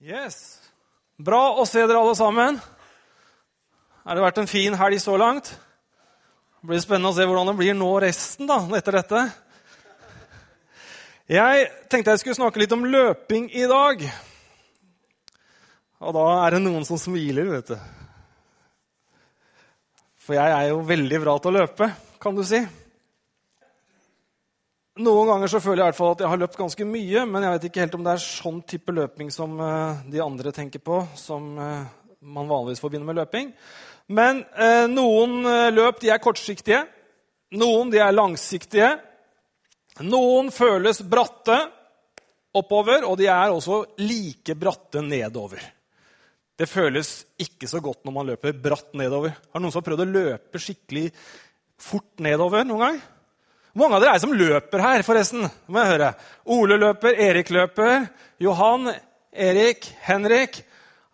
Yes. Bra å se dere alle sammen. Har det vært en fin helg så langt? Det blir spennende å se hvordan det blir nå resten da, etter dette. Jeg tenkte jeg skulle snakke litt om løping i dag. Og da er det noen som smiler, vet du. For jeg er jo veldig bra til å løpe, kan du si. Noen ganger så føler jeg i hvert fall at jeg har løpt ganske mye, men jeg vet ikke helt om det er sånn type løping som uh, de andre tenker på, som uh, man vanligvis forbinder med løping. Men uh, noen løp de er kortsiktige, noen de er langsiktige. Noen føles bratte oppover, og de er også like bratte nedover. Det føles ikke så godt når man løper bratt nedover. Har noen som har prøvd å løpe skikkelig fort nedover noen gang? Mange av dere er som løper her, forresten? må jeg høre. Ole løper, Erik løper, Johan, Erik, Henrik.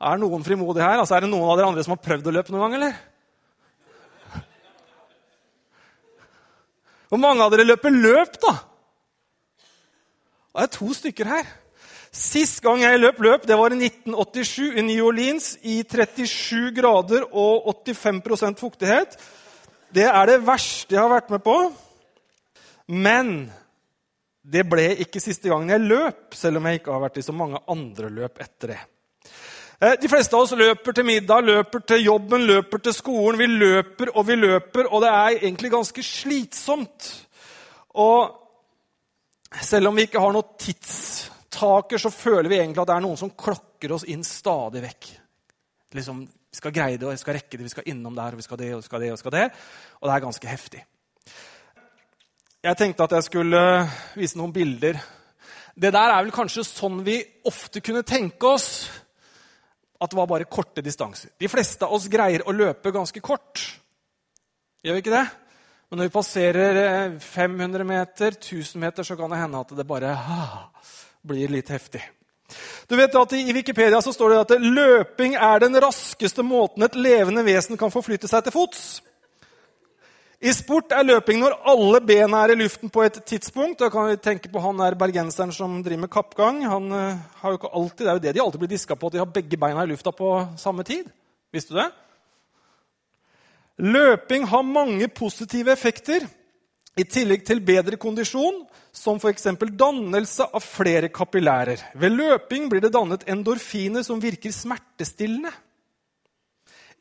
Er noen frimodige her? Altså, er det noen av dere andre som har prøvd å løpe noen gang, eller? Hvor mange av dere løper løp, da? Det er to stykker her. Sist gang jeg løp løp, det var i 1987 i New Orleans i 37 grader og 85% fuktighet. Det er det verste jeg har vært med på. Men det ble ikke siste gangen jeg løp, selv om jeg ikke har vært i så mange andre løp etter det. Eh, de fleste av oss løper til middag, løper til jobben, løper til skolen. Vi løper og vi løper, og det er egentlig ganske slitsomt. Og selv om vi ikke har noen tidstaker, så føler vi egentlig at det er noen som klokker oss inn stadig vekk. Liksom, vi skal greie det, og vi skal rekke det, vi skal innom der, og vi skal det, og vi skal det, og vi skal det. Og det er ganske heftig. Jeg tenkte at jeg skulle vise noen bilder. Det der er vel kanskje sånn vi ofte kunne tenke oss at det var bare korte distanser. De fleste av oss greier å løpe ganske kort. Gjør vi ikke det? Men når vi passerer 500 eh, meter, 1000 meter, så kan det hende at det bare ah, blir litt heftig. Du vet at I Wikipedia så står det at løping er den raskeste måten et levende vesen kan forflytte seg til fots. I sport er løping når alle bena er i luften på et tidspunkt. Da kan vi tenke på han der bergenseren som driver med kappgang. Han uh, har jo ikke alltid, Det er jo det de alltid blir diska på, at de har begge beina i lufta på samme tid. Visste du det? Løping har mange positive effekter. I tillegg til bedre kondisjon, som f.eks. dannelse av flere kapillærer. Ved løping blir det dannet endorfiner som virker smertestillende.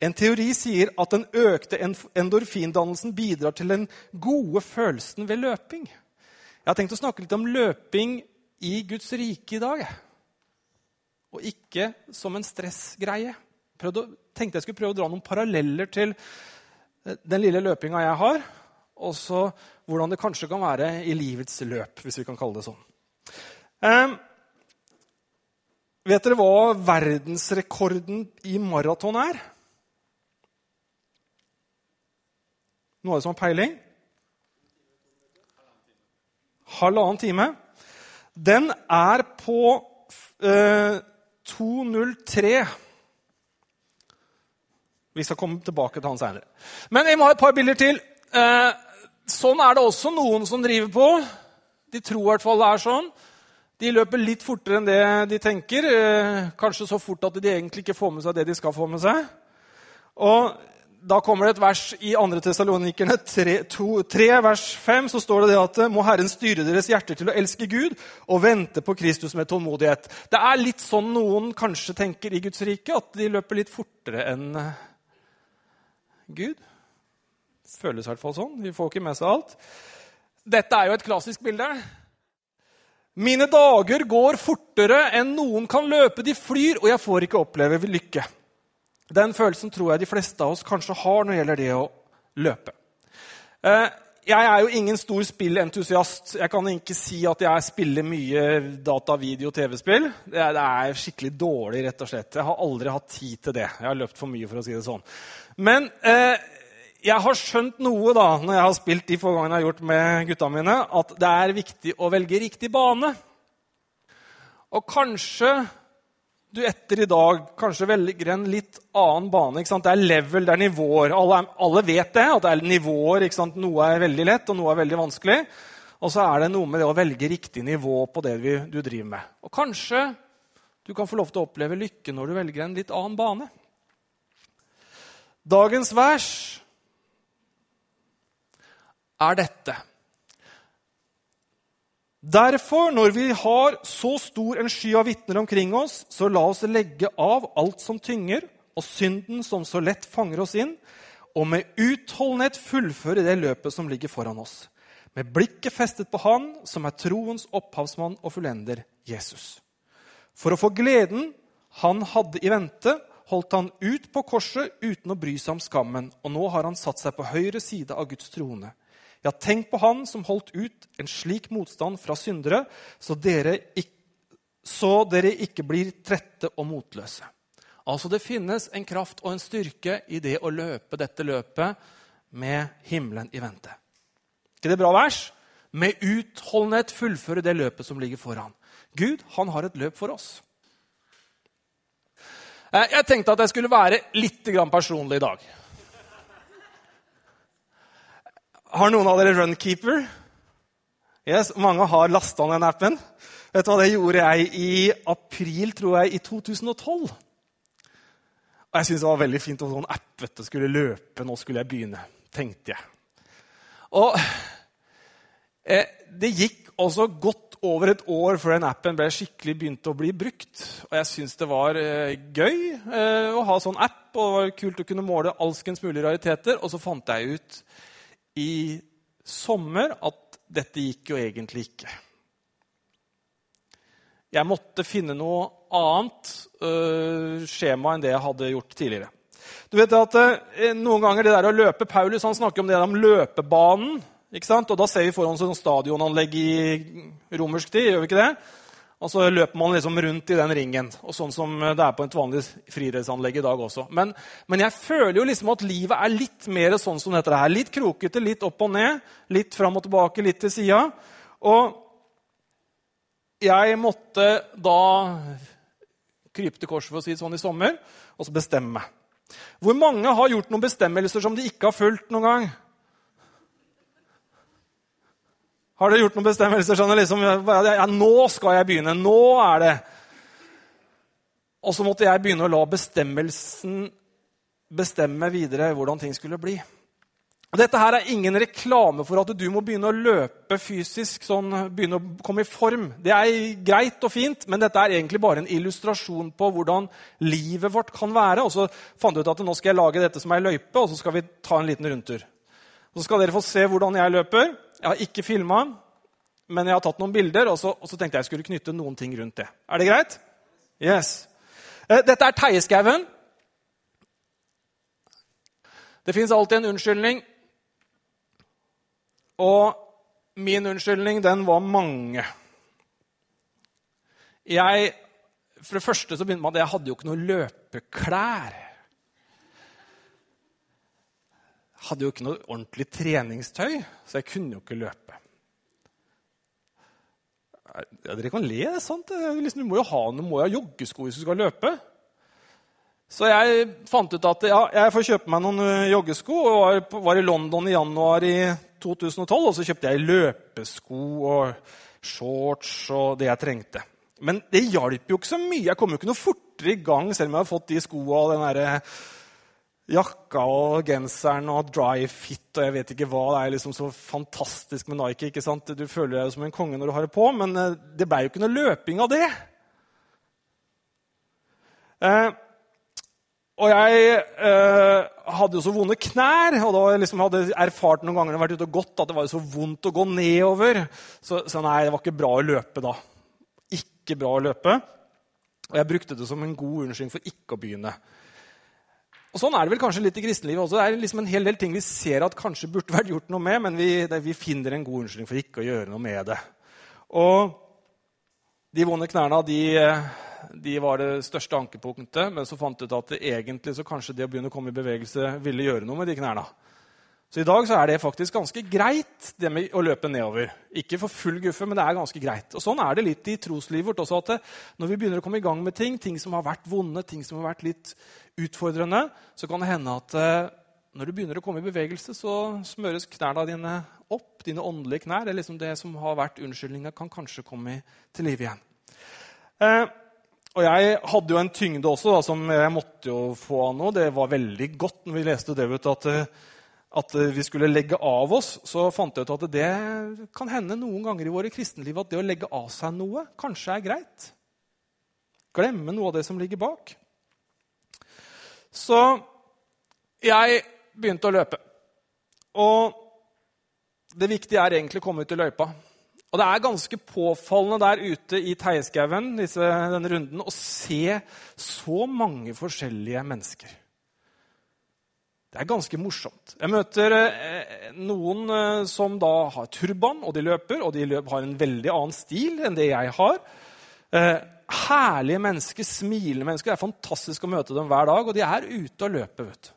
En teori sier at den økte endorfindannelsen bidrar til den gode følelsen ved løping. Jeg har tenkt å snakke litt om løping i Guds rike i dag. Og ikke som en stressgreie. Jeg tenkte jeg skulle prøve å dra noen paralleller til eh, den lille løpinga jeg har, og så hvordan det kanskje kan være i livets løp, hvis vi kan kalle det sånn. Um, vet dere hva verdensrekorden i maraton er? Noen som har peiling? Halvannen time. Den er på eh, 2.03. Vi skal komme tilbake til han seinere. Men jeg må ha et par bilder til. Eh, sånn er det også noen som driver på. De tror i hvert fall det er sånn. De løper litt fortere enn det de tenker. Eh, kanskje så fort at de egentlig ikke får med seg det de skal få med seg. Og da kommer det et vers i 2. Tessalonikerne 3, 3, vers 5. Så står det, det at må Herren styre deres hjerter til å elske Gud og vente på Kristus med tålmodighet. Det er litt sånn noen kanskje tenker i Guds rike, at de løper litt fortere enn eh, Gud. Det føles i hvert fall sånn. Vi får ikke med seg alt. Dette er jo et klassisk bilde. Mine dager går fortere enn noen kan løpe. De flyr, og jeg får ikke oppleve lykke. Den følelsen tror jeg de fleste av oss kanskje har når det gjelder det å løpe. Eh, jeg er jo ingen stor spillentusiast. Jeg kan ikke si at jeg spiller mye data, video, og TV-spill. Det er skikkelig dårlig, rett og slett. Jeg har aldri hatt tid til det. Jeg har løpt for mye, for å si det sånn. Men eh, jeg har skjønt noe da, når jeg har spilt de få gangene jeg har gjort med gutta mine, at det er viktig å velge riktig bane. Og kanskje du etter i dag kanskje velger en litt annen bane. Det er level, det er nivåer. Alle, alle, vet det, at det er nivåer. Noe er veldig lett, og noe er veldig vanskelig. Og så er det noe med det å velge riktig nivå på det du driver med. Og kanskje Du kan få lov til å oppleve lykke når du velger en litt annen bane. Dagens vers er dette. Derfor, når vi har så stor en sky av vitner omkring oss, så la oss legge av alt som tynger, og synden som så lett fanger oss inn, og med utholdenhet fullføre det løpet som ligger foran oss. Med blikket festet på Han som er troens opphavsmann og fullender, Jesus. For å få gleden han hadde i vente, holdt han ut på korset uten å bry seg om skammen, og nå har han satt seg på høyre side av Guds trone. Ja, tenk på han som holdt ut en slik motstand fra syndere, så dere ikke, så dere ikke blir trette og motløse. Altså, det finnes en kraft og en styrke i det å løpe dette løpet med himmelen i vente. ikke det bra vers? Med utholdenhet fullføre det løpet som ligger foran. Gud, han har et løp for oss. Eh, jeg tenkte at jeg skulle være litt personlig i dag. Har noen av dere Runkeeper? Yes, mange har lasta ned den appen. Vet du hva, Det gjorde jeg i april tror jeg, i 2012. Og jeg syntes det var veldig fint om sånn app vet du, skulle løpe. Nå skulle jeg begynne, tenkte jeg. Og eh, det gikk også godt over et år før den appen ble skikkelig begynte å bli brukt. Og jeg syns det var eh, gøy eh, å ha sånn app, og det var kult å kunne måle alskens mulige rariteter. Og så fant jeg ut i sommer at dette gikk jo egentlig ikke. Jeg måtte finne noe annet uh, skjema enn det jeg hadde gjort tidligere. Du vet at uh, Noen ganger det der å løpe Paulus han snakker om det om løpebanen. ikke sant? Og Da ser vi foran oss et stadionanlegg i romersk tid. gjør vi ikke det? Og så løper man liksom rundt i den ringen. og Sånn som det er på et vanlig friidrettsanlegg i dag også. Men, men, jeg føler jo liksom at livet er litt mer sånn som dette her. Litt krokete, litt opp og ned, litt fram og tilbake, litt til sida. Og jeg måtte da krype til korset for å si det sånn i sommer, og så bestemme meg. Hvor mange har gjort noen bestemmelser som de ikke har fulgt noen gang? Har dere gjort noen bestemmelser sånn liksom, ja, Nå skal jeg begynne. Nå er det Og så måtte jeg begynne å la bestemmelsen bestemme videre hvordan ting skulle bli. Og dette her er ingen reklame for at du må begynne å løpe fysisk. sånn, begynne å komme i form. Det er greit og fint, men dette er egentlig bare en illustrasjon på hvordan livet vårt kan være. Og så fant du ut at nå skal jeg lage dette som ei løype, og så skal vi ta en liten rundtur. Så skal dere få se hvordan jeg løper. Jeg har ikke filma, men jeg har tatt noen bilder, og så, og så tenkte jeg skulle knytte noen ting rundt det. Er det greit? Yes. Eh, dette er Teieskauen. Det fins alltid en unnskyldning og min unnskyldning, den var mange. Jeg, for det første så begynte man at jeg hadde jo ikke noe løpeklær. Jeg hadde jo ikke noe ordentlig treningstøy, så jeg kunne jo ikke løpe. Ja, dere kan le, sant. Liksom, du må jo ha noe, må jo ha joggesko hvis du skal løpe. Så jeg fant ut at ja, jeg får kjøpe meg noen eh, joggesko. og var, i London i januar i 2012, og så kjøpte jeg løpesko og shorts og det jeg trengte. Men det hjalp jo ikke så mye. Jeg kom jo ikke noe fortere i gang selv om jeg hadde fått de skoa og den der jakka og genseren og dry fit og jeg vet ikke hva. Det er liksom så fantastisk med Nike. ikke sant? Du føler deg som en konge når du har det på, men eh, det ble jo ikke noe løping av det. Eh, og jeg eh, hadde jo så vonde knær, og da liksom hadde jeg erfart noen ganger vært ute og gått, at det var så vondt å gå nedover. Så, så, nei, det var ikke bra å løpe da. Ikke bra å løpe. Og jeg brukte det som en god unnskyldning for ikke å begynne. Og Sånn er det vel kanskje litt i kristenlivet også. Det er liksom en hel del ting vi ser at kanskje burde vært gjort noe med, men vi, det, vi finner en god unnskyldning for ikke å gjøre noe med det. Og de vonde knærne de de var det største ankepunktet. Men så fant jeg ut at det egentlig så kanskje det å begynne å komme i bevegelse ville gjøre noe med de knærne. Så i dag så er det faktisk ganske greit det med å løpe nedover. Ikke for full guffe, men det er ganske greit. Og Sånn er det litt i troslivet vårt også. at Når vi begynner å komme i gang med ting, ting som har vært vonde, ting som har vært litt utfordrende, så kan det hende at eh, når du begynner å komme i bevegelse, så smøres knærne dine opp. Dine åndelige knær. Det er liksom det som har vært unnskyldninga, kan kanskje komme til live igjen. Eh, Og jeg hadde jo en tyngde også da, som jeg måtte jo få av noe. Det var veldig godt når vi leste det ut at, at vi skulle legge av oss. Så fant jeg ut at det kan hende noen ganger i våre kristenliv at det å legge av seg noe kanskje er greit. Glemme noe av det som ligger bak. Så jeg begynte å løpe. Og det viktige er egentlig å komme ut i løypa. Og det er ganske påfallende der ute i Teieskauen denne runden å se så mange forskjellige mennesker. Det er ganske morsomt. Jeg møter eh, noen eh, som da har turban, og de løper. Og de løper, har en veldig annen stil enn det jeg har. Eh, herlige mennesker, smilende mennesker. Det er fantastisk å møte dem hver dag. Og de er ute og løper. vet du.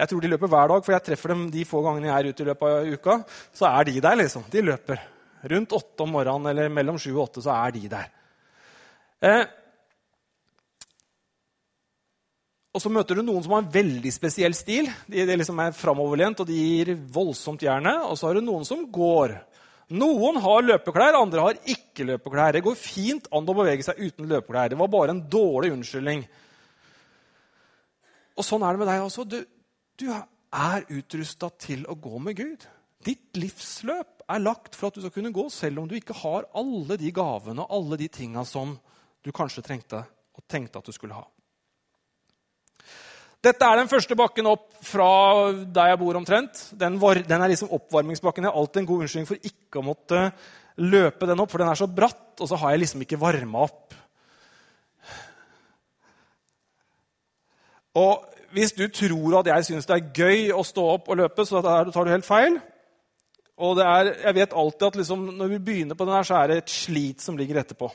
Jeg tror de løper hver dag, for jeg treffer dem de få gangene jeg er ute i løpet av uka. Så er de der, liksom. De løper. Rundt åtte om morgenen eller mellom sju og åtte så er de der. Eh, og så møter du noen som har en veldig spesiell stil. De, de liksom er framoverlent og de gir voldsomt jernet. Og så har du noen som går. Noen har løpeklær, andre har ikke løpeklær. Det går fint an å bevege seg uten løpeklær. Det var bare en dårlig unnskyldning. Og sånn er det med deg også. Du, du er utrusta til å gå med Gud. Ditt livsløp er lagt for at du skal kunne gå, selv om du ikke har alle de gavene og alle de tinga som du kanskje trengte og tenkte at du skulle ha. Dette er den første bakken opp fra der jeg bor omtrent. Den, var, den er liksom oppvarmingsbakken. Jeg har alltid en god unnskyldning for ikke å måtte løpe den opp, for den er så bratt, og så har jeg liksom ikke varma opp. Og hvis du tror at jeg syns det er gøy å stå opp og løpe, så tar du helt feil. Og er, jeg vet alltid at liksom, når vi begynner på den her, så er det et slit som ligger etterpå.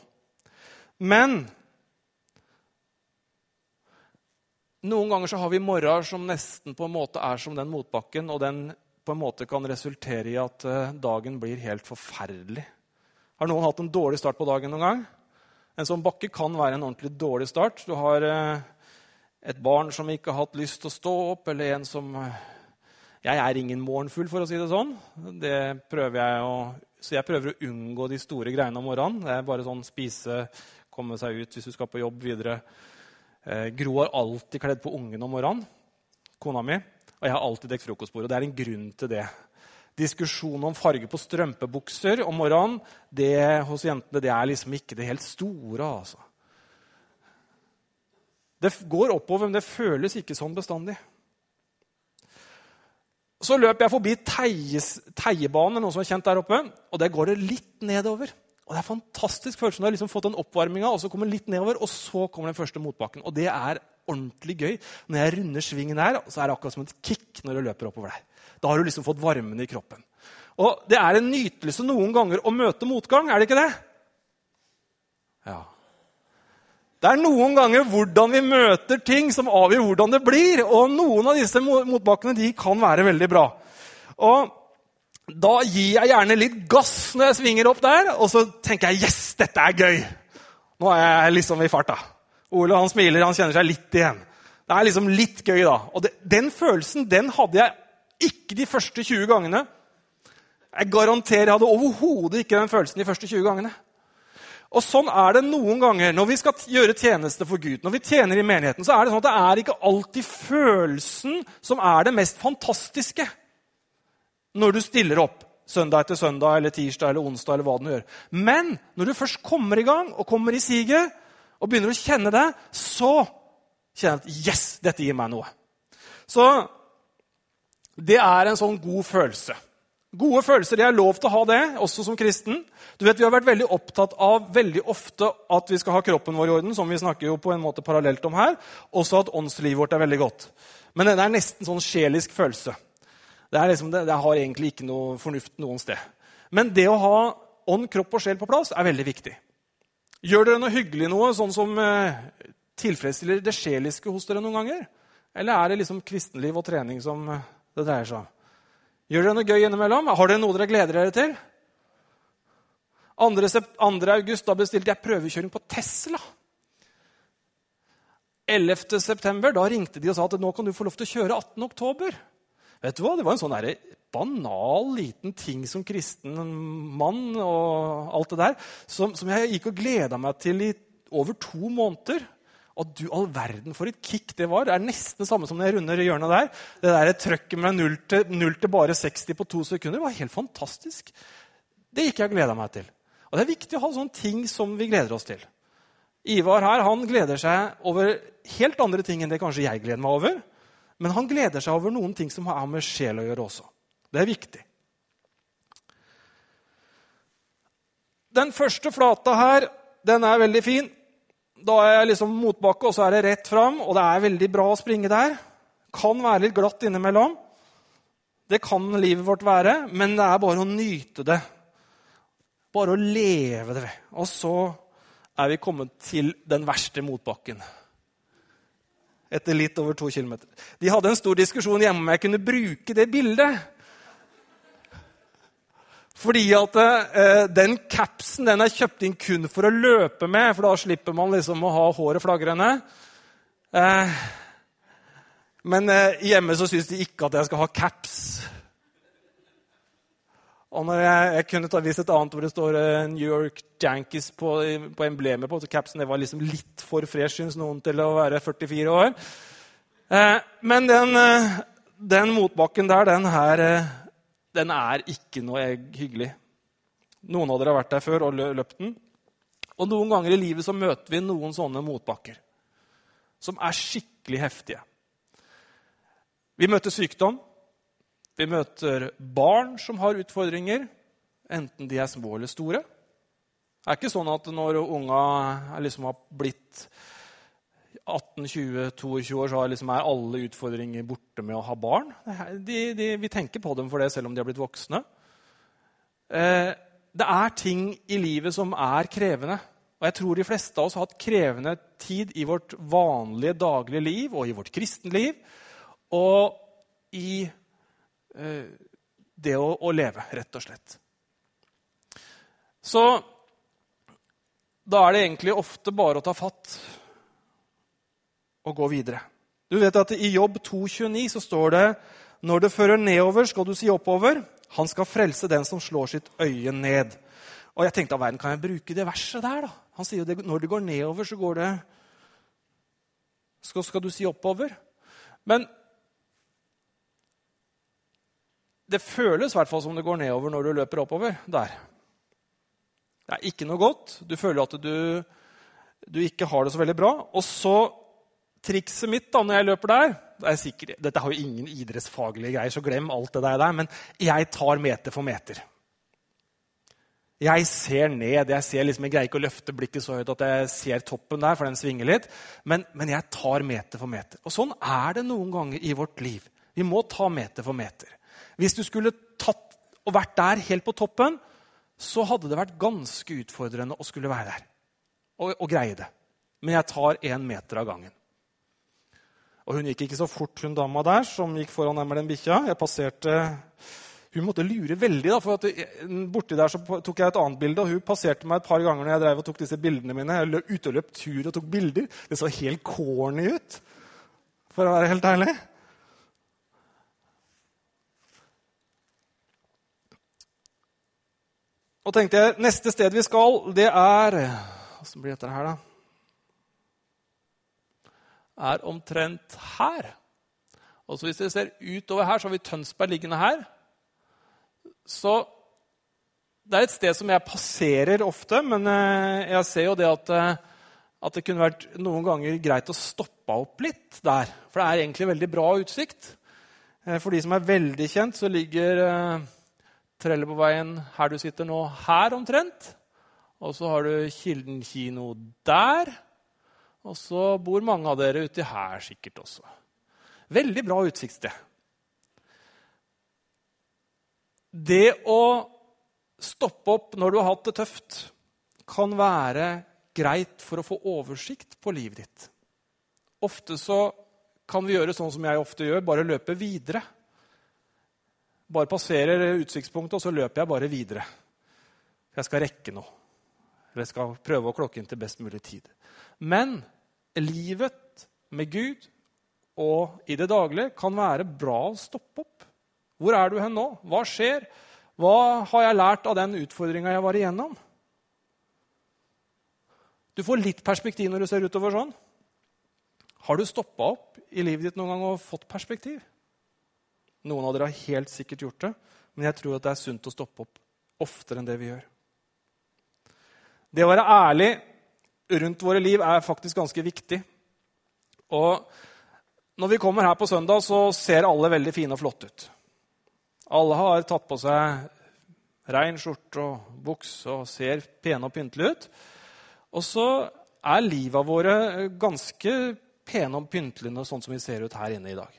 Men noen ganger så har vi morgener som nesten på en måte er som den motbakken, og den på en måte kan resultere i at uh, dagen blir helt forferdelig. Har noen hatt en dårlig start på dagen noen gang? En sånn bakke kan være en ordentlig dårlig start. Du har uh, et barn som ikke har hatt lyst til å stå opp, eller en som uh, jeg er ingen morgenfugl, for å si det sånn. Det prøver jeg å, så jeg prøver å unngå de store greiene om morgenen. Det er bare sånn spise, komme seg ut hvis du skal på jobb videre. Eh, Gro har alltid kledd på ungen om morgenen, kona mi. Og jeg har alltid dekt frokostbordet. Og Det er en grunn til det. Diskusjon om farge på strømpebukser om morgenen det, hos jentene det er liksom ikke det helt store. altså. Det går oppover, men det føles ikke sånn bestandig. Så løper jeg forbi Teiebanen, noe som er kjent der oppe, og der går det litt nedover. Og Det er fantastisk følelse. Du har liksom fått den oppvarminga, og så kommer litt nedover, og så kommer den første motbakken. Og det er ordentlig gøy. Når jeg runder svingen der, så er det akkurat som et kick når du løper oppover der. Da har du liksom fått varmen i kroppen. Og det er en nytelse noen ganger å møte motgang, er det ikke det? Ja. Det er noen ganger hvordan vi møter ting, som avgjør hvordan det blir. Og noen av disse motbakkene de kan være veldig bra. Og Da gir jeg gjerne litt gass når jeg svinger opp der, og så tenker jeg yes, dette er gøy. Nå er jeg liksom i farta. Ole han smiler, han kjenner seg litt igjen. Det er liksom litt gøy, da. Og det, Den følelsen den hadde jeg ikke de første 20 gangene. Jeg garanterer jeg hadde overhodet ikke den følelsen de første 20 gangene. Og Sånn er det noen ganger når vi skal gjøre tjeneste for Gud. Når vi tjener i menigheten, så er det sånn at det er ikke alltid følelsen som er det mest fantastiske når du stiller opp søndag etter søndag eller tirsdag eller onsdag. eller hva du gjør. Men når du først kommer i gang og kommer i siget og begynner å kjenne det, så kjenner du at yes, dette gir meg noe. Så det er en sånn god følelse. Gode følelser. det er lov til å ha det, også som kristen. Du vet, Vi har vært veldig opptatt av veldig ofte at vi skal ha kroppen vår i orden, som vi snakker jo på en måte parallelt om her. Også at åndslivet vårt er veldig godt. Men det er nesten sånn sjelisk følelse. Det, liksom, det, det har egentlig ikke noe fornuft noen sted. Men det å ha ånd, kropp og sjel på plass er veldig viktig. Gjør dere noe hyggelig noe, sånn som eh, tilfredsstiller det sjeliske hos dere noen ganger? Eller er det liksom kristenliv og trening som eh, det dreier seg om? Gjør dere noe gøy innimellom? Har dere noe dere gleder dere til? 2. august da bestilte jeg prøvekjøring på Tesla. 11. september da ringte de og sa at nå kan du få lov til å kjøre 18. oktober. Vet du hva? Det var en sånn der banal, liten ting som kristen mann og alt det der, som, som jeg gikk og gleda meg til i over to måneder. Og du all verden for et kick det var. Det er nesten det samme som når jeg runder hjørnet der. Det der trøkket med 0 til, null til bare 60 på to sekunder var helt fantastisk. Det gikk jeg og gleda meg til. Og Det er viktig å ha sånne ting som vi gleder oss til. Ivar her, han gleder seg over helt andre ting enn det kanskje jeg gleder meg over. Men han gleder seg over noen ting som har med sjel å gjøre også. Det er viktig. Den første flata her, den er veldig fin. Da er jeg liksom motbakke, og så er det rett fram. Og det er veldig bra å springe der. Kan være litt glatt innimellom. Det kan livet vårt være, men det er bare å nyte det. Bare å leve det. Og så er vi kommet til den verste motbakken. Etter litt over to kilometer. De hadde en stor diskusjon hjemme om jeg kunne bruke det bildet. Fordi at eh, den capsen den er kjøpt inn kun for å løpe med, for da slipper man liksom å ha håret flagrende. Eh, men eh, hjemme så syns de ikke at jeg skal ha caps. Og når jeg, jeg kunne ta vist et annet hvor det står uh, New York Yankees på, på emblemet på så capsen, det var liksom litt for fresh, syns noen, til å være 44 år. Uh, men den, uh, den motbakken der, den her den er ikke noe hyggelig. Noen av dere har vært der før og løpt den. Og noen ganger i livet så møter vi noen sånne motbakker som er skikkelig heftige. Vi møter sykdom. Vi møter barn som har utfordringer, enten de er små eller store. Det er ikke sånn at når unga liksom har blitt 18-20-22 år så liksom er alle utfordringer borte med å ha barn. De, de, vi tenker på dem for det selv om de har blitt voksne. Eh, det er ting i livet som er krevende. Og jeg tror de fleste av oss har hatt krevende tid i vårt vanlige daglige liv og i vårt kristenliv. Og i det å, å leve, rett og slett. Så da er det egentlig ofte bare å ta fatt og gå videre. Du vet at I Jobb 2,29 så står det når det fører nedover, skal du si oppover. Han skal frelse den som slår sitt øye ned. Og jeg tenkte, verden, Kan jeg bruke det verset der? da? Han sier jo det, når det går nedover, så går det skal, skal du si oppover? Men det føles i hvert fall som det går nedover når du løper oppover. Der. Det er ikke noe godt. Du føler at du, du ikke har det så veldig bra. Og så trikset mitt da, når jeg løper der det er sikkert, Dette har jo ingen idrettsfaglige greier, så glem alt det der. Men jeg tar meter for meter. Jeg ser ned. Jeg ser liksom, jeg greier ikke å løfte blikket så høyt at jeg ser toppen der, for den svinger litt. Men, men jeg tar meter for meter. Og sånn er det noen ganger i vårt liv. Vi må ta meter for meter. Hvis du skulle tatt og vært der helt på toppen, så hadde det vært ganske utfordrende å skulle være der og, og greie det. Men jeg tar én meter av gangen. Og hun gikk ikke så fort, hun dama der som gikk foran meg med den bikkja. Jeg passerte Hun måtte lure veldig, da, for at borti der så tok jeg et annet bilde. Og hun passerte meg et par ganger når jeg drev og tok disse bildene mine. Jeg løp ute og løp tur og tok bilder. Det så helt corny ut, for å være helt ærlig. Og tenkte jeg, neste sted vi skal, det er Åssen blir dette her, da? er omtrent her. Og så Hvis dere ser utover her, så har vi Tønsberg liggende her. Så det er et sted som jeg passerer ofte, men eh, jeg ser jo det at, eh, at det kunne vært noen ganger greit å stoppe opp litt der. For det er egentlig veldig bra utsikt. Eh, for de som er veldig kjent, så ligger Trelleborgveien her du sitter nå, her omtrent. Og så har du Kilden kino der. Og så bor mange av dere uti her sikkert også. Veldig bra utsiktssted. Det å stoppe opp når du har hatt det tøft, kan være greit for å få oversikt på livet ditt. Ofte så kan vi gjøre sånn som jeg ofte gjør, bare løpe videre. Bare passerer utsiktspunktet, og så løper jeg bare videre. Jeg skal rekke noe. Eller jeg skal prøve å klokke inn til best mulig tid. Men livet med Gud og i det daglige kan være bra å stoppe opp. Hvor er du hen nå? Hva skjer? Hva har jeg lært av den utfordringa jeg var igjennom? Du får litt perspektiv når du ser utover sånn. Har du stoppa opp i livet ditt noen gang og fått perspektiv? Noen av dere har helt sikkert gjort det, men jeg tror at det er sunt å stoppe opp oftere enn det vi gjør. Det å være ærlig rundt våre liv er faktisk ganske viktig. Og når vi kommer her på søndag, så ser alle veldig fine og flotte ut. Alle har tatt på seg rein skjorte og bukse og ser pene og pyntelige ut. Og så er livet våre ganske pene og pyntelige sånn som vi ser ut her inne i dag.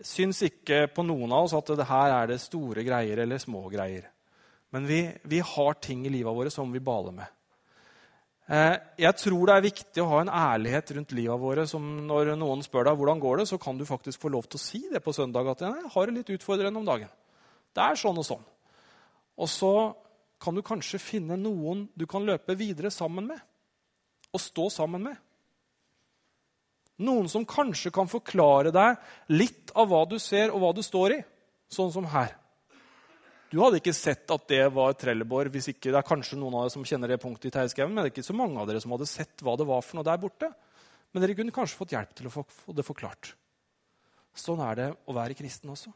Syns ikke på noen av oss at det her er det store greier eller små greier. Men vi, vi har ting i livet vårt som vi baler med. Eh, jeg tror det er viktig å ha en ærlighet rundt livet våre. som Når noen spør deg hvordan går det, så kan du faktisk få lov til å si det på søndag. at jeg har det litt utfordrende om dagen. Det er sånn og sånn. Og så kan du kanskje finne noen du kan løpe videre sammen med. Og stå sammen med. Noen som kanskje kan forklare deg litt av hva du ser, og hva du står i. Sånn som her. Du hadde ikke sett at det var trelleborg hvis ikke det er kanskje noen av dere som kjenner det punktet i Teigskauen, men det er ikke så mange av dere som hadde sett hva det var for noe der borte. Men dere kunne kanskje fått hjelp til å få det forklart. Sånn er det å være kristen også.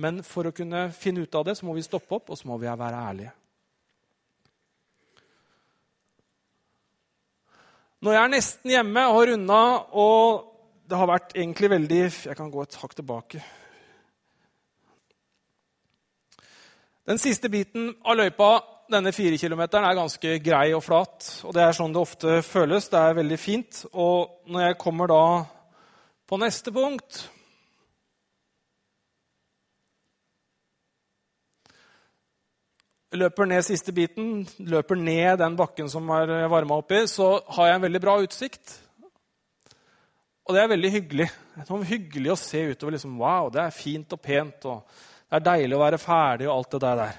Men for å kunne finne ut av det, så må vi stoppe opp, og så må vi være ærlige. Når jeg er nesten hjemme og har runda, og det har vært egentlig veldig Jeg kan gå et hakk tilbake. Den siste biten av løypa, denne fire kilometeren, er ganske grei og flat. Og det er sånn det ofte føles. Det er veldig fint. Og når jeg kommer da på neste punkt løper ned siste biten, løper ned den bakken som er varma oppi, så har jeg en veldig bra utsikt. Og det er veldig hyggelig. Det er hyggelig å se utover. Liksom, wow, det er fint og pent, og det er deilig å være ferdig og alt det der.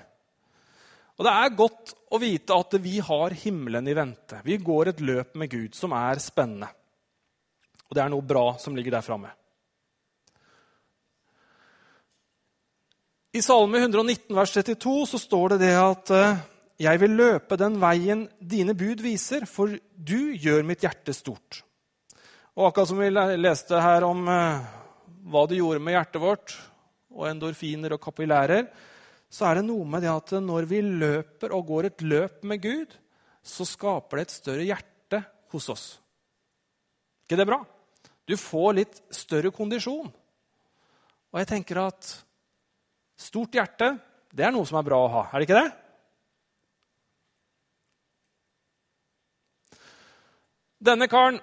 Og det er godt å vite at vi har himmelen i vente. Vi går et løp med Gud som er spennende. Og det er noe bra som ligger der framme. I Salme 119, vers 32 så står det det at eh, jeg vil løpe den veien dine bud viser, for du gjør mitt hjerte stort. Og akkurat som vi leste her om eh, hva det gjorde med hjertet vårt, og endorfiner og kapillærer, så er det noe med det at når vi løper og går et løp med Gud, så skaper det et større hjerte hos oss. ikke det bra? Du får litt større kondisjon. Og jeg tenker at Stort hjerte, det er noe som er bra å ha, er det ikke det? Denne karen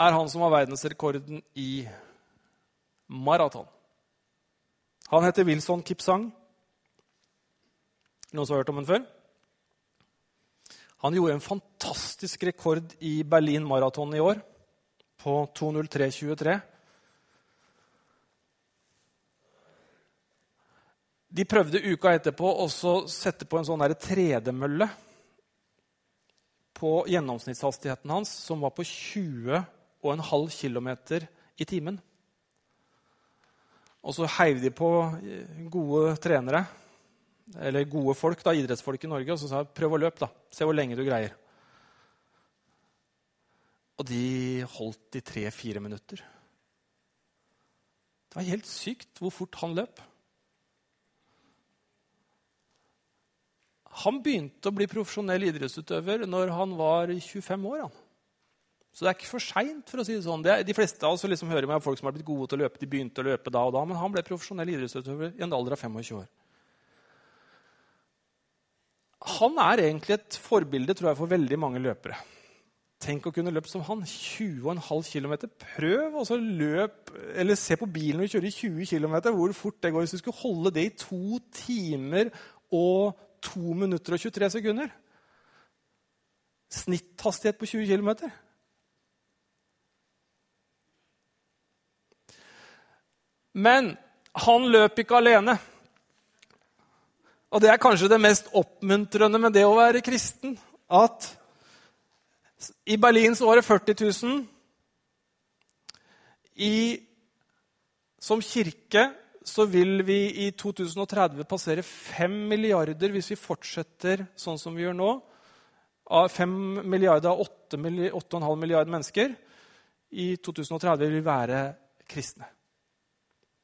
er han som har verdensrekorden i maraton. Han heter Wilson Kipsang. Noen som har hørt om ham før? Han gjorde en fantastisk rekord i Berlin Maraton i år, på 2.03,23. De prøvde uka etterpå å sette på en sånn tredemølle på gjennomsnittshastigheten hans, som var på 20,5 km i timen. Og så heiv de på gode trenere, eller gode folk, da, idrettsfolk i Norge, og så sa de, prøv å løpe. da. Se hvor lenge du greier. Og de holdt i tre-fire minutter. Det var helt sykt hvor fort han løp. Han begynte å bli profesjonell idrettsutøver når han var 25 år. Han. Så det er ikke for seint. For å si det sånn. De fleste av oss liksom hører med folk som har blitt gode til å løpe. De begynte å løpe da og da, Men han ble profesjonell idrettsutøver i en alder av 25 år. Han er egentlig et forbilde tror jeg, for veldig mange løpere. Tenk å kunne løpe som han. 20,5 km. Prøv å løp, eller se på bilen du kjører 20 km, hvor fort det går. Hvis du skulle holde det i to timer og 2 minutter og 23 sekunder. Snitthastighet på 20 km. Men han løp ikke alene. Og det er kanskje det mest oppmuntrende med det å være kristen. At i Berlin så var det 40 000. I, som kirke så vil vi i 2030 passere 5 milliarder hvis vi fortsetter sånn som vi gjør nå. Av 5 milliarder av 8,5 milliarder mennesker i 2030 vil være kristne.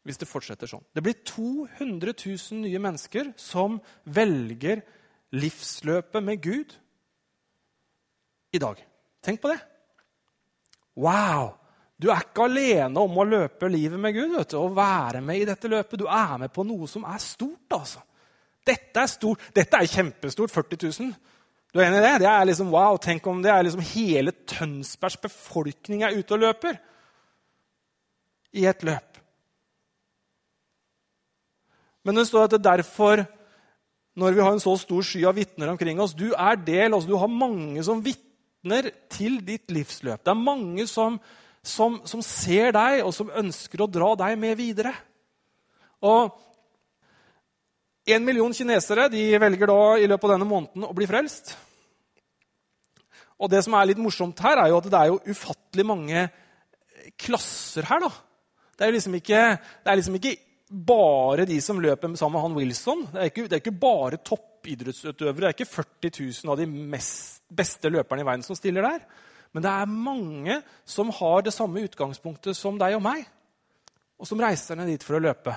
Hvis det fortsetter sånn. Det blir 200 000 nye mennesker som velger livsløpet med Gud i dag. Tenk på det. Wow! Du er ikke alene om å løpe livet med Gud vet du, og være med i dette løpet. Du er med på noe som er stort. altså. Dette er stort. Dette er kjempestort. 40 000. Du er enig i det? Det er liksom, wow, Tenk om det er liksom hele Tønsbergs befolkning er ute og løper i et løp. Men det står at det er derfor, når vi har en så stor sky av vitner omkring oss Du er del, altså du har mange som vitner til ditt livsløp. Det er mange som som, som, ser deg, og som ønsker å dra deg med videre. Og En million kinesere de velger da i løpet av denne måneden å bli frelst. Og Det som er litt morsomt her, er jo at det er jo ufattelig mange klasser her. da. Det er, liksom ikke, er liksom ikke bare de som løper sammen med han Wilson. Det er ikke, det er ikke bare toppidrettsutøvere. Det er ikke 40 000 av de mest, beste løperne i verden som stiller der. Men det er mange som har det samme utgangspunktet som deg og meg, og som reiser ned dit for å løpe.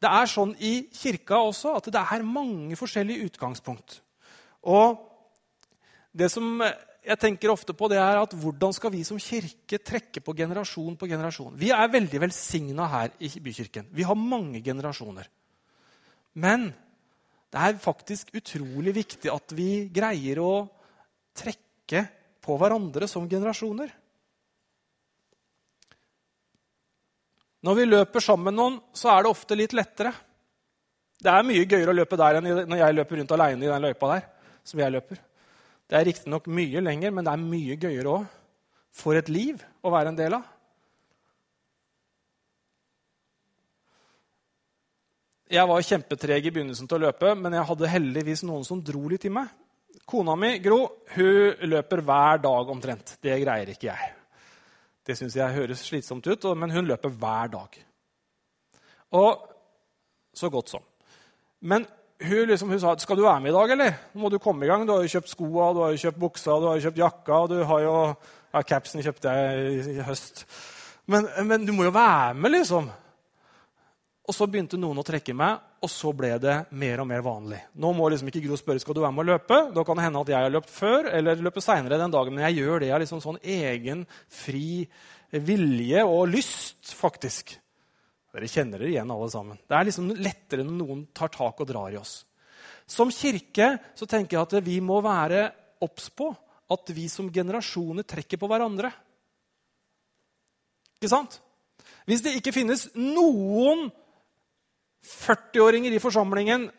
Det er sånn i kirka også at det er mange forskjellige utgangspunkt. Og det som jeg tenker ofte på, det er at hvordan skal vi som kirke trekke på generasjon på generasjon? Vi er veldig velsigna her i Bykirken. Vi har mange generasjoner. Men det er faktisk utrolig viktig at vi greier å trekke på hverandre som generasjoner. Når vi løper sammen med noen, så er det ofte litt lettere. Det er mye gøyere å løpe der enn når jeg løper rundt alene i den løypa der. som jeg løper. Det er riktignok mye lenger, men det er mye gøyere òg. For et liv å være en del av. Jeg var kjempetreg i begynnelsen til å løpe, men jeg hadde heldigvis noen som dro litt i meg. Kona mi, Gro, hun løper hver dag omtrent. Det greier ikke jeg. Det syns jeg høres slitsomt ut, men hun løper hver dag. Og så godt som. Men hun, liksom, hun, sa skal du være med i dag, eller? Nå må du komme i gang. Du har jo kjøpt skoa, du har jo kjøpt buksa, du har jo kjøpt jakka. og du har jo, ja, Capsen kjøpte jeg i, høst. Men, men, du må jo være med, liksom. Og så begynte noen å trekke meg, og så ble det mer og mer vanlig. Nå må liksom ikke Gro spørre skal du være med å løpe. Da kan det hende at jeg har løpt før eller løper seinere den dagen. Men jeg gjør det av liksom sånn egen, fri vilje og lyst, faktisk. Dere kjenner dere igjen, alle sammen. Det er liksom lettere når noen tar tak og drar i oss. Som kirke så tenker jeg at vi må være obs på at vi som generasjoner trekker på hverandre. Ikke sant? Hvis det ikke finnes noen 40-åringer i forsamlingen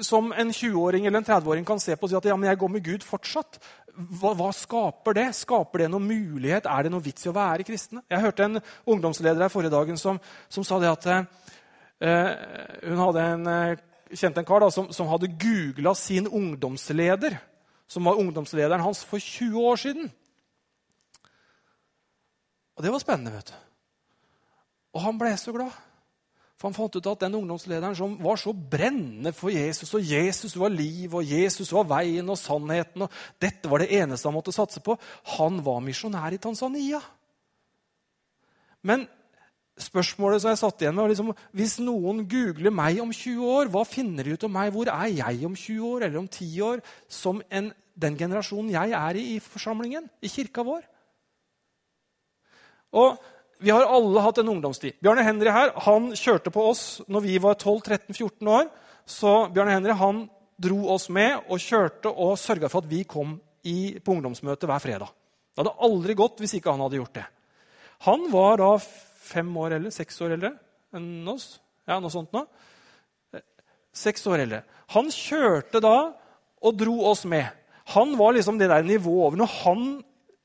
som en 20-åring eller en 30-åring kan se på og si at ja, men jeg går med Gud fortsatt. Hva, hva, skaper det? Skaper det noen mulighet? Er det noen vits i å være kristne? Jeg hørte en ungdomsleder her forrige dagen som, som sa det at eh, hun hadde en, eh, kjente en kar da, som, som hadde googla sin ungdomsleder, som var ungdomslederen hans for 20 år siden. Og det var spennende, vet du. Og han ble så glad. For Han fant ut at den ungdomslederen som var så brennende for Jesus, og Jesus var liv, og Jesus var veien og sannheten, og dette var det eneste han måtte satse på, han var misjonær i Tanzania. Men spørsmålet som jeg satt igjen med, var liksom, hvis noen googler meg om 20 år, hva finner de ut om meg? Hvor er jeg om 20 år eller om 10 år som en, den generasjonen jeg er i i forsamlingen, i kirka vår? Og vi har alle hatt en ungdomstid. Bjarne Henry her, han kjørte på oss når vi var 12-13-14 år. Så Bjarne Henry han dro oss med og kjørte og sørga for at vi kom i, på ungdomsmøte hver fredag. Det hadde aldri gått hvis ikke han hadde gjort det. Han var da fem år eller seks år eldre enn oss. Ja, noe sånt nå. Seks år eldre. Han kjørte da og dro oss med. Han var liksom det der nivået over. Når han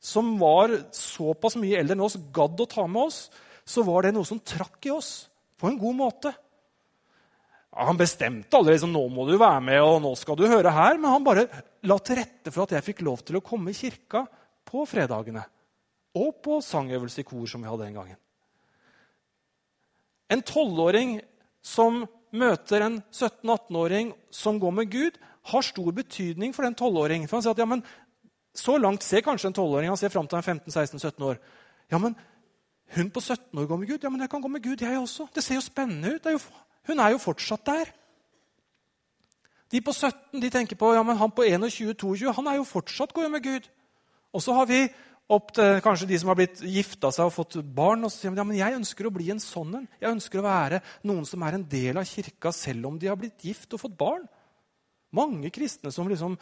som var såpass mye eldre enn oss, gadd å ta med oss, så var det noe som trakk i oss på en god måte. Ja, han bestemte aldri liksom, nå må du være med og nå skal du høre her, men han bare la til rette for at jeg fikk lov til å komme i kirka på fredagene. Og på sangøvelse i kor, som vi hadde den gangen. En tolvåring som møter en 17-18-åring som går med Gud, har stor betydning for den 12-åringen. For han sier at ja, men så langt ser kanskje en 12-åring. Han ser fram til han er 15-16-17 år. Ja, men hun på 17 år går med Gud. Ja, men jeg kan gå med Gud, jeg også. Det ser jo spennende ut. Er jo, hun er jo fortsatt der. De på 17 de tenker på ja, men han på 21-22 han er jo fortsatt god med Gud. Og så har vi opp til kanskje de som har blitt gifta seg og fått barn. og så sier de, ja, men Jeg ønsker å bli en sånn en. Jeg ønsker å være noen som er en del av kirka selv om de har blitt gift og fått barn. Mange kristne som liksom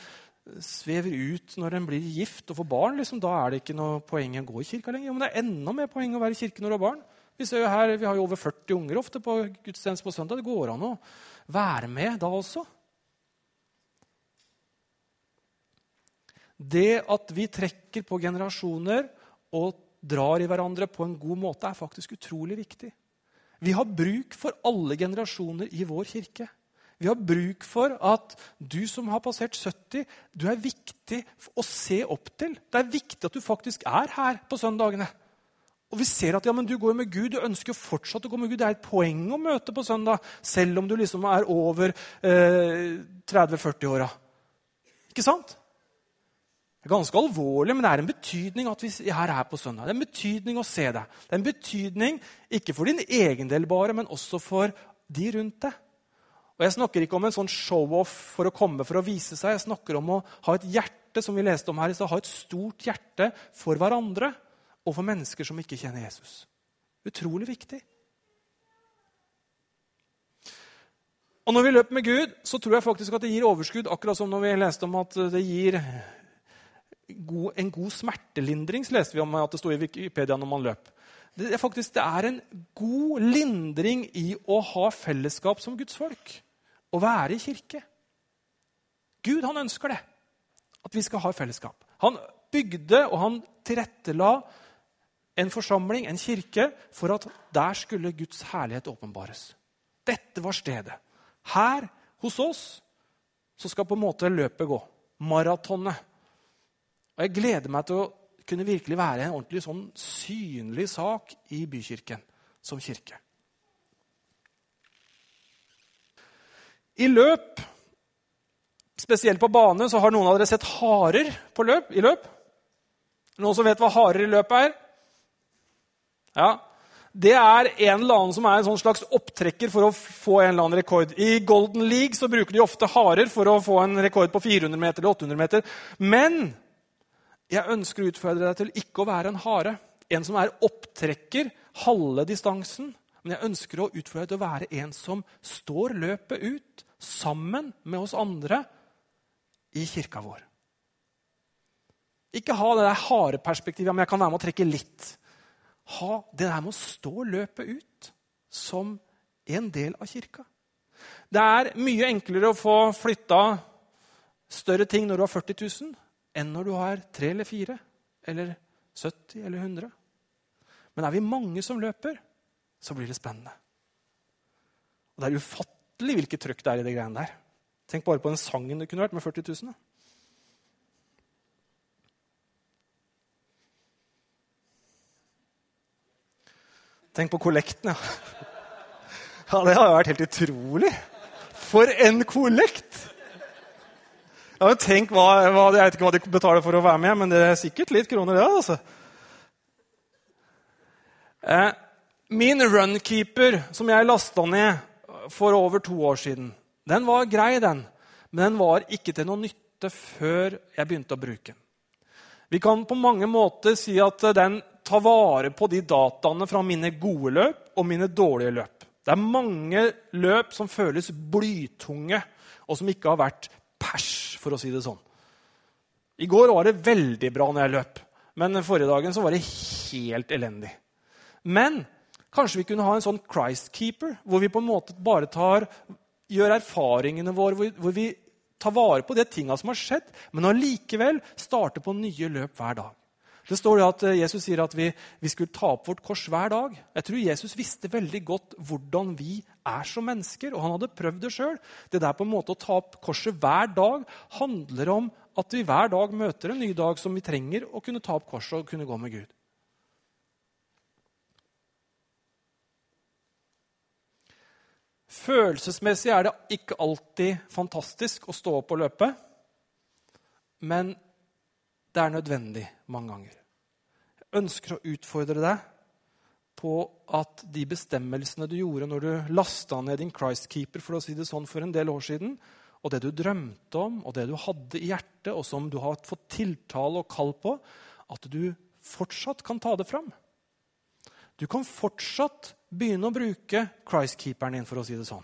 svever ut når en blir gift og får barn. Liksom, da er det ikke noe poeng å gå i kirka lenger. Jo, men det er enda mer poeng å være i kirke når du har barn. Vi, her, vi har jo over 40 unger ofte på gudstjeneste på søndag. Det går an å være med da også. Det at vi trekker på generasjoner og drar i hverandre på en god måte, er faktisk utrolig viktig. Vi har bruk for alle generasjoner i vår kirke. Vi har bruk for at du som har passert 70, du er viktig å se opp til. Det er viktig at du faktisk er her på søndagene. Og vi ser at ja, men du går med Gud, du ønsker fortsatt å gå med Gud. Det er et poeng å møte på søndag, selv om du liksom er over eh, 30-40-åra. Ikke sant? Det er ganske alvorlig, men det er en betydning at vi er her på søndag. Det er en betydning å se deg. Det er en betydning ikke for din egen del bare, men også for de rundt deg. Og Jeg snakker ikke om en sånn show-off for å komme for å vise seg. Jeg snakker om å ha et hjerte som vi leste om her, ha et stort hjerte for hverandre og for mennesker som ikke kjenner Jesus. Utrolig viktig. Og Når vi løper med Gud, så tror jeg faktisk at det gir overskudd. Akkurat som når vi leste om at det gir god, en god smertelindring, så leste vi om at det sto i Wikipedia når man løp. Det er faktisk det er en god lindring i å ha fellesskap som Guds folk. Å være i kirke. Gud han ønsker det, at vi skal ha fellesskap. Han bygde og han tilrettela en forsamling, en kirke, for at der skulle Guds herlighet åpenbares. Dette var stedet. Her hos oss så skal på en måte løpet gå. Maratonet og jeg gleder meg til å kunne virkelig være en ordentlig sånn synlig sak i bykirken som kirke. I løp, spesielt på bane, så har noen av dere sett harer på løp, i løp. Noen som vet hva harer i løp er? Ja, det er en eller annen som er en sånn slags opptrekker for å få en eller annen rekord. I Golden League så bruker de ofte harer for å få en rekord på 400 meter eller 800 meter. Men jeg ønsker å utfordre deg til ikke å være en hare, en som er opptrekker halve distansen. Men jeg ønsker å utfordre deg til å være en som står løpet ut sammen med oss andre i kirka vår. Ikke ha det der hareperspektivet men jeg kan være med å trekke litt. Ha det der med å stå løpet ut som en del av kirka. Det er mye enklere å få flytta større ting når du har 40 000, enn når du har tre eller fire eller 70 eller 100. Men er vi mange som løper, så blir det spennende. Og Det er ufattelig hvilket trykk det er i de greiene der. Tenk bare på den sangen det kunne vært med 40 000. Tenk på kollekten, ja. Ja, Det har jo vært helt utrolig. For en kollekt! Ja, men tenk hva, hva, Jeg vet ikke hva de betaler for å være med, men det er sikkert litt kroner, det. altså. Eh, min runkeeper, som jeg lasta ned for over to år siden, den var grei, den. Men den var ikke til noe nytte før jeg begynte å bruke den. Vi kan på mange måter si at den tar vare på de dataene fra mine gode løp og mine dårlige løp. Det er mange løp som føles blytunge, og som ikke har vært pers, for å si det sånn. I går var det veldig bra når jeg løp, men forrige dagen var det helt elendig. Men kanskje vi kunne ha en sånn Christ-keeper, hvor vi på en måte bare tar, gjør erfaringene våre, hvor, hvor vi tar vare på de tinga som har skjedd, men allikevel starter på nye løp hver dag. Det står at eh, Jesus sier at vi, vi, skulle ta opp vårt kors hver dag. Jeg tror Jesus visste veldig godt hvordan vi er som mennesker, og han hadde prøvd det sjøl. Det der på en måte å ta opp korset hver dag handler om at vi hver dag møter en ny dag som vi trenger å kunne ta opp korset og kunne gå med Gud. Følelsesmessig er det ikke alltid fantastisk å stå opp og løpe. Men det er nødvendig mange ganger. Jeg ønsker å utfordre deg på at de bestemmelsene du gjorde når du lasta ned din Christkeeper for å si det sånn, for en del år siden, og det du drømte om, og det du hadde i hjertet, og som du har fått tiltale og kall på, at du fortsatt kan ta det fram. Du kan fortsatt begynne å bruke Christkeeperen din, for å si det sånn.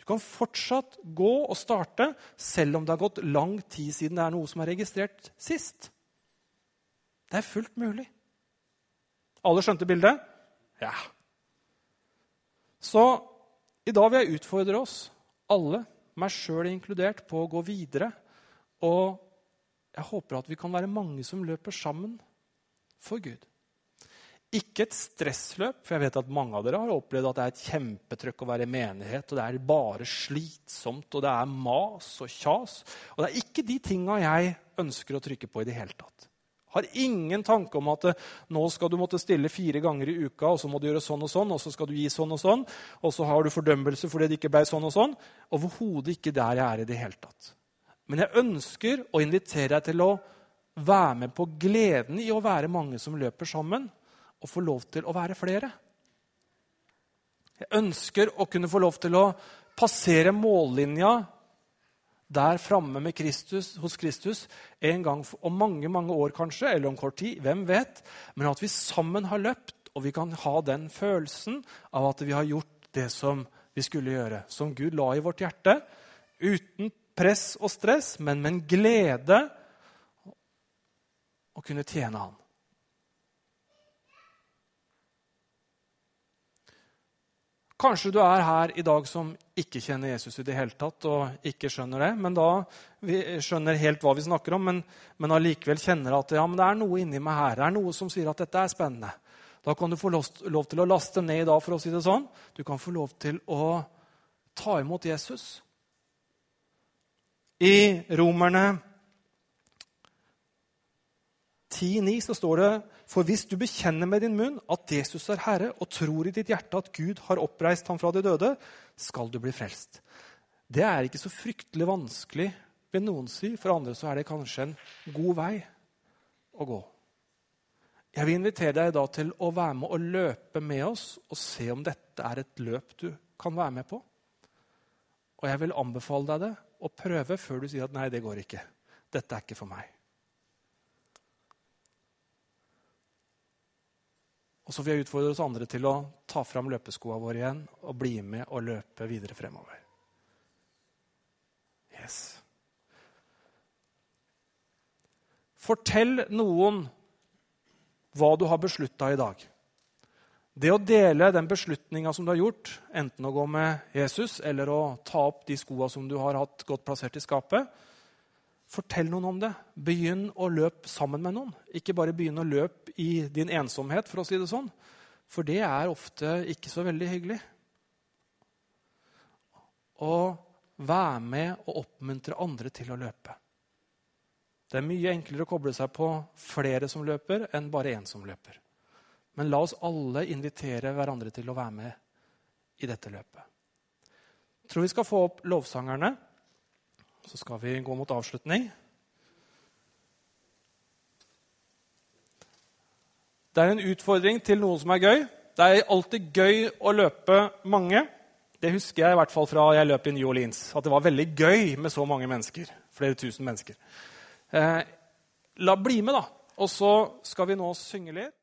Du kan fortsatt gå og starte, selv om det har gått lang tid siden det er noe som er registrert sist. Det er fullt mulig. Alle skjønte bildet? Ja. Så i dag vil jeg utfordre oss alle, meg sjøl inkludert, på å gå videre. Og jeg håper at vi kan være mange som løper sammen for Gud. Ikke et stressløp, for jeg vet at mange av dere har opplevd at det er et kjempetrykk å være i menighet, og det er bare slitsomt, og det er mas og kjas. Og det er ikke de tinga jeg ønsker å trykke på i det hele tatt. Har ingen tanke om at nå skal du måtte stille fire ganger i uka, og så må du gjøre sånn og sånn, og så skal du gi sånn og sånn, og så har du fordømmelse fordi det ikke ble sånn og sånn. Overhodet ikke der jeg er i det hele tatt. Men jeg ønsker å invitere deg til å være med på gleden i å være mange som løper sammen, og få lov til å være flere. Jeg ønsker å kunne få lov til å passere mållinja der framme med Kristus, hos Kristus en gang om mange mange år kanskje, eller om kort tid. Hvem vet? Men at vi sammen har løpt, og vi kan ha den følelsen av at vi har gjort det som vi skulle gjøre, som Gud la i vårt hjerte. Uten press og stress, men med en glede å kunne tjene Han. Kanskje du er her i dag som ikke kjenner Jesus i det hele tatt, og ikke skjønner det. Men da vi skjønner helt hva vi snakker om, men, men allikevel kjenner at ja, det er noe inni meg her. Det er noe som sier at dette er spennende. Da kan du få lov, lov til å laste ned i dag, for å si det sånn. Du kan få lov til å ta imot Jesus. I Romerne 10,9 så står det For hvis du bekjenner med din munn at Jesus er Herre, og tror i ditt hjerte at Gud har oppreist ham fra de døde, skal du bli frelst. Det er ikke så fryktelig vanskelig, vil noen si. For andre så er det kanskje en god vei å gå. Jeg vil invitere deg da til å være med og løpe med oss og se om dette er et løp du kan være med på. Og jeg vil anbefale deg det å prøve før du sier at 'nei, det går ikke'. Dette er ikke for meg. Og så vil jeg utfordre oss andre til å ta fram løpeskoa våre igjen og bli med og løpe videre fremover. Yes. Fortell noen hva du har beslutta i dag. Det å dele den beslutninga som du har gjort, enten å gå med Jesus eller å ta opp de skoa som du har hatt godt plassert i skapet, Fortell noen om det. Begynn å løpe sammen med noen. Ikke bare begynn å løpe i din ensomhet, for å si det sånn. For det er ofte ikke så veldig hyggelig. Og vær med og oppmuntre andre til å løpe. Det er mye enklere å koble seg på flere som løper, enn bare én som løper. Men la oss alle invitere hverandre til å være med i dette løpet. Jeg tror vi skal få opp lovsangerne. Så skal vi gå mot avslutning. Det er en utfordring til noe som er gøy. Det er alltid gøy å løpe mange. Det husker jeg i hvert fall fra jeg løp i New Orleans. At det var veldig gøy med så mange mennesker. Flere tusen mennesker. Eh, la bli med, da. Og så skal vi nå synge litt.